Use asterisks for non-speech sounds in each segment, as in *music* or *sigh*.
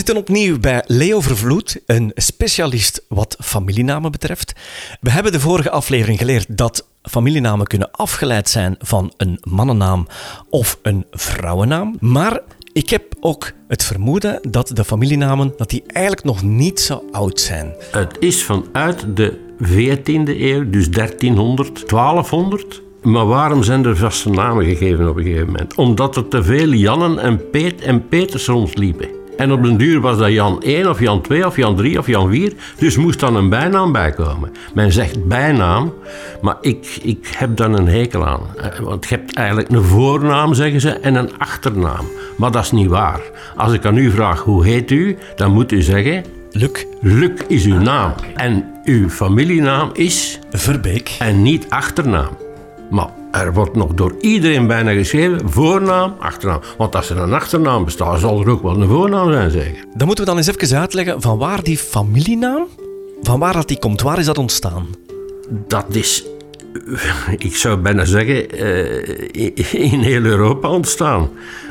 zitten opnieuw bij Leo Vervloed, een specialist wat familienamen betreft. We hebben de vorige aflevering geleerd dat familienamen kunnen afgeleid zijn van een mannennaam of een vrouwennaam. Maar ik heb ook het vermoeden dat de familienamen dat die eigenlijk nog niet zo oud zijn. Het is vanuit de 14e eeuw, dus 1300, 1200. Maar waarom zijn er vaste namen gegeven op een gegeven moment? Omdat er te veel Jannen en Peet en Peters rondliepen. En op den duur was dat Jan 1 of Jan 2 of Jan 3 of Jan 4. Dus moest dan een bijnaam bijkomen. Men zegt bijnaam, maar ik, ik heb daar een hekel aan. Eh, Want je hebt eigenlijk een voornaam, zeggen ze, en een achternaam. Maar dat is niet waar. Als ik aan u vraag, hoe heet u? Dan moet u zeggen, Luc Luc is uw naam. En uw familienaam is Verbeek. en niet achternaam. Maar er wordt nog door iedereen bijna geschreven voornaam, achternaam. Want als er een achternaam bestaat, zal er ook wel een voornaam zijn, zeker. Dan moeten we dan eens even uitleggen van waar die familienaam, van waar dat die komt, waar is dat ontstaan? Dat is, *laughs* ik zou bijna zeggen, eh, in heel Europa ontstaan.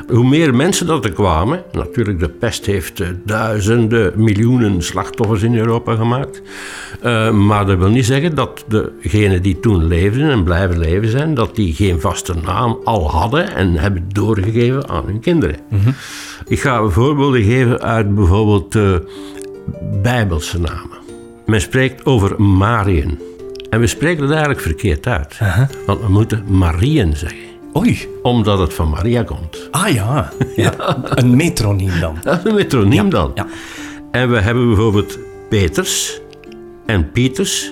Hoe meer mensen dat er kwamen, natuurlijk de pest heeft eh, duizenden, miljoenen slachtoffers in Europa gemaakt. Eh, maar dat wil niet zeggen dat degenen die toen leefden en blijven leven zijn, dat die geen vaste naam al hadden en hebben doorgegeven aan hun kinderen. Ik ga voorbeelden geven uit bijvoorbeeld Bijbelse namen. Men spreekt over Mariën. En we spreken het eigenlijk verkeerd uit. Want we moeten Marieën zeggen. Oei, Omdat het van Maria komt. ah ja, *laughs* ja. een metroniem dan. *laughs* Dat is een metroniem dan. Ja. En we hebben bijvoorbeeld Peters en Pieters.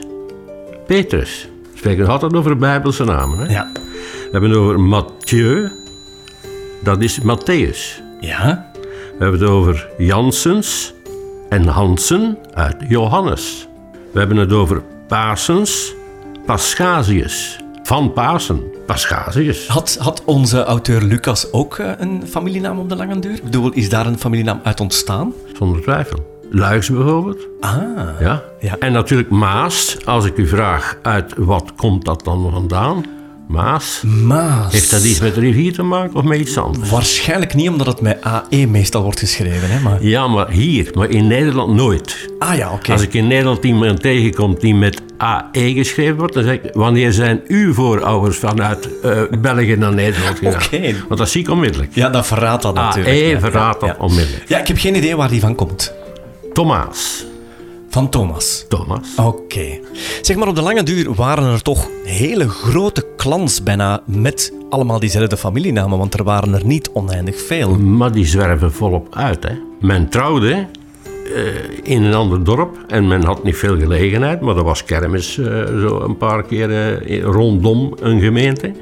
Petrus. We spreken altijd over Bijbelse namen. Hè? Ja. We hebben het over Mathieu. Dat is Matthäus. Ja? We hebben het over Jansens en Hansen uit Johannes. We hebben het over Pasens, Pascasius. Van Pasen, Pascasius. Had, had onze auteur Lucas ook eh, een familienaam op de lange deur? Ik bedoel, is daar een familienaam uit ontstaan? Zonder twijfel. Luiks bijvoorbeeld. Ah, Ja. Ja. En natuurlijk Maas. Als ik u vraag uit wat komt dat dan vandaan? Maas. Maas. Heeft dat iets met de rivier te maken of met iets anders? Waarschijnlijk niet, omdat het met AE meestal wordt geschreven. Hè, maar... Ja, maar hier, maar in Nederland nooit. Ah ja, oké. Als ik in Nederland iemand tegenkom die met AE geschreven wordt, dan zeg ik, wanneer zijn uw voorouders vanuit eh, België naar Nederland *laughs* gegaan? Oké. Want dat zie ik onmiddellijk. Ja, dat verraadt dat natuurlijk. AE ja. verraadt dat ja. onmiddellijk. Ja, ik heb geen idee waar die van komt. Thomas. Van Thomas. Thomas. Oké. Zeg maar, op de lange duur waren er toch hele grote clans bijna met allemaal diezelfde familienamen, want er waren er niet oneindig veel. Maar die zwerven volop uit. Hè. Men trouwde eh, in een ander dorp en men had niet veel gelegenheid, maar er was kermis eh, zo een paar keer eh, rondom een gemeente,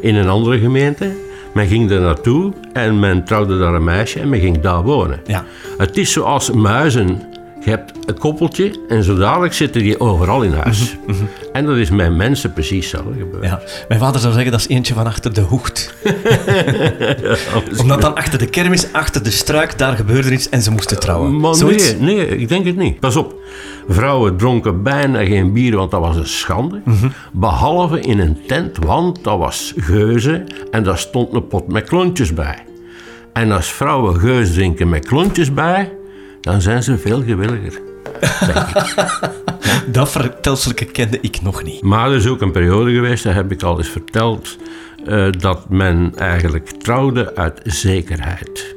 in een andere gemeente. Men ging er naartoe en men trouwde daar een meisje en men ging daar wonen. Ja. Het is zoals muizen. Je hebt een koppeltje en zo dadelijk zitten die overal in huis. En dat is met mensen precies zo gebeurd. Ja. Mijn vader zou zeggen dat is eentje van achter de hoed. *laughs* Omdat dan achter de kermis, achter de struik, daar gebeurde iets en ze moesten trouwen. Maar Zoiets? nee, nee, ik denk het niet. Pas op. Vrouwen dronken bijna geen bier, want dat was een schande. Behalve in een tent, want dat was geuze en daar stond een pot met klontjes bij. En als vrouwen geus drinken met klontjes bij, dan zijn ze veel gewilliger. *laughs* Dat vertelselke kende ik nog niet. Maar er is ook een periode geweest, dat heb ik al eens verteld, eh, dat men eigenlijk trouwde uit zekerheid.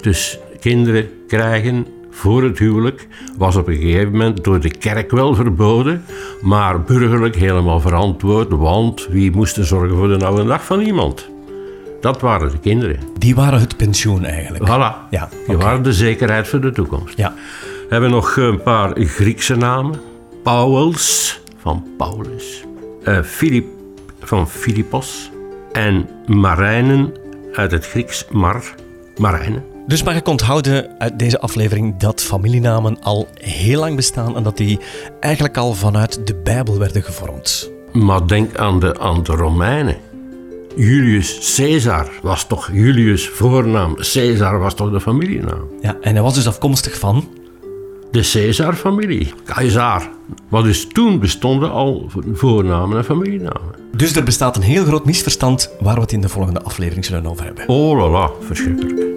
Dus kinderen krijgen voor het huwelijk was op een gegeven moment door de kerk wel verboden, maar burgerlijk helemaal verantwoord, want wie moest er zorgen voor de oude dag van iemand? Dat waren de kinderen. Die waren het pensioen eigenlijk. Voilà. Ja, Die waren de zekerheid voor de toekomst. Ja. We hebben nog een paar Griekse namen. Pauwels van Paulus. Eh Filip van Philippos. En Marijnen uit het Grieks Mar. Marijnen. Dus mag ik onthouden uit deze aflevering dat familienamen al heel lang bestaan en dat die eigenlijk al vanuit de Bijbel werden gevormd. Maar denk aan de, aan de Romeinen. Julius Caesar was toch Julius voornaam. Caesar was toch de familienaam. Ja, en hij was dus afkomstig van. De Caesar-familie. Caesar. Maar dus toen bestonden al voornamen en familienamen. Dus er bestaat een heel groot misverstand waar we het in de volgende aflevering zullen over hebben. Oh la la, verschrikkelijk.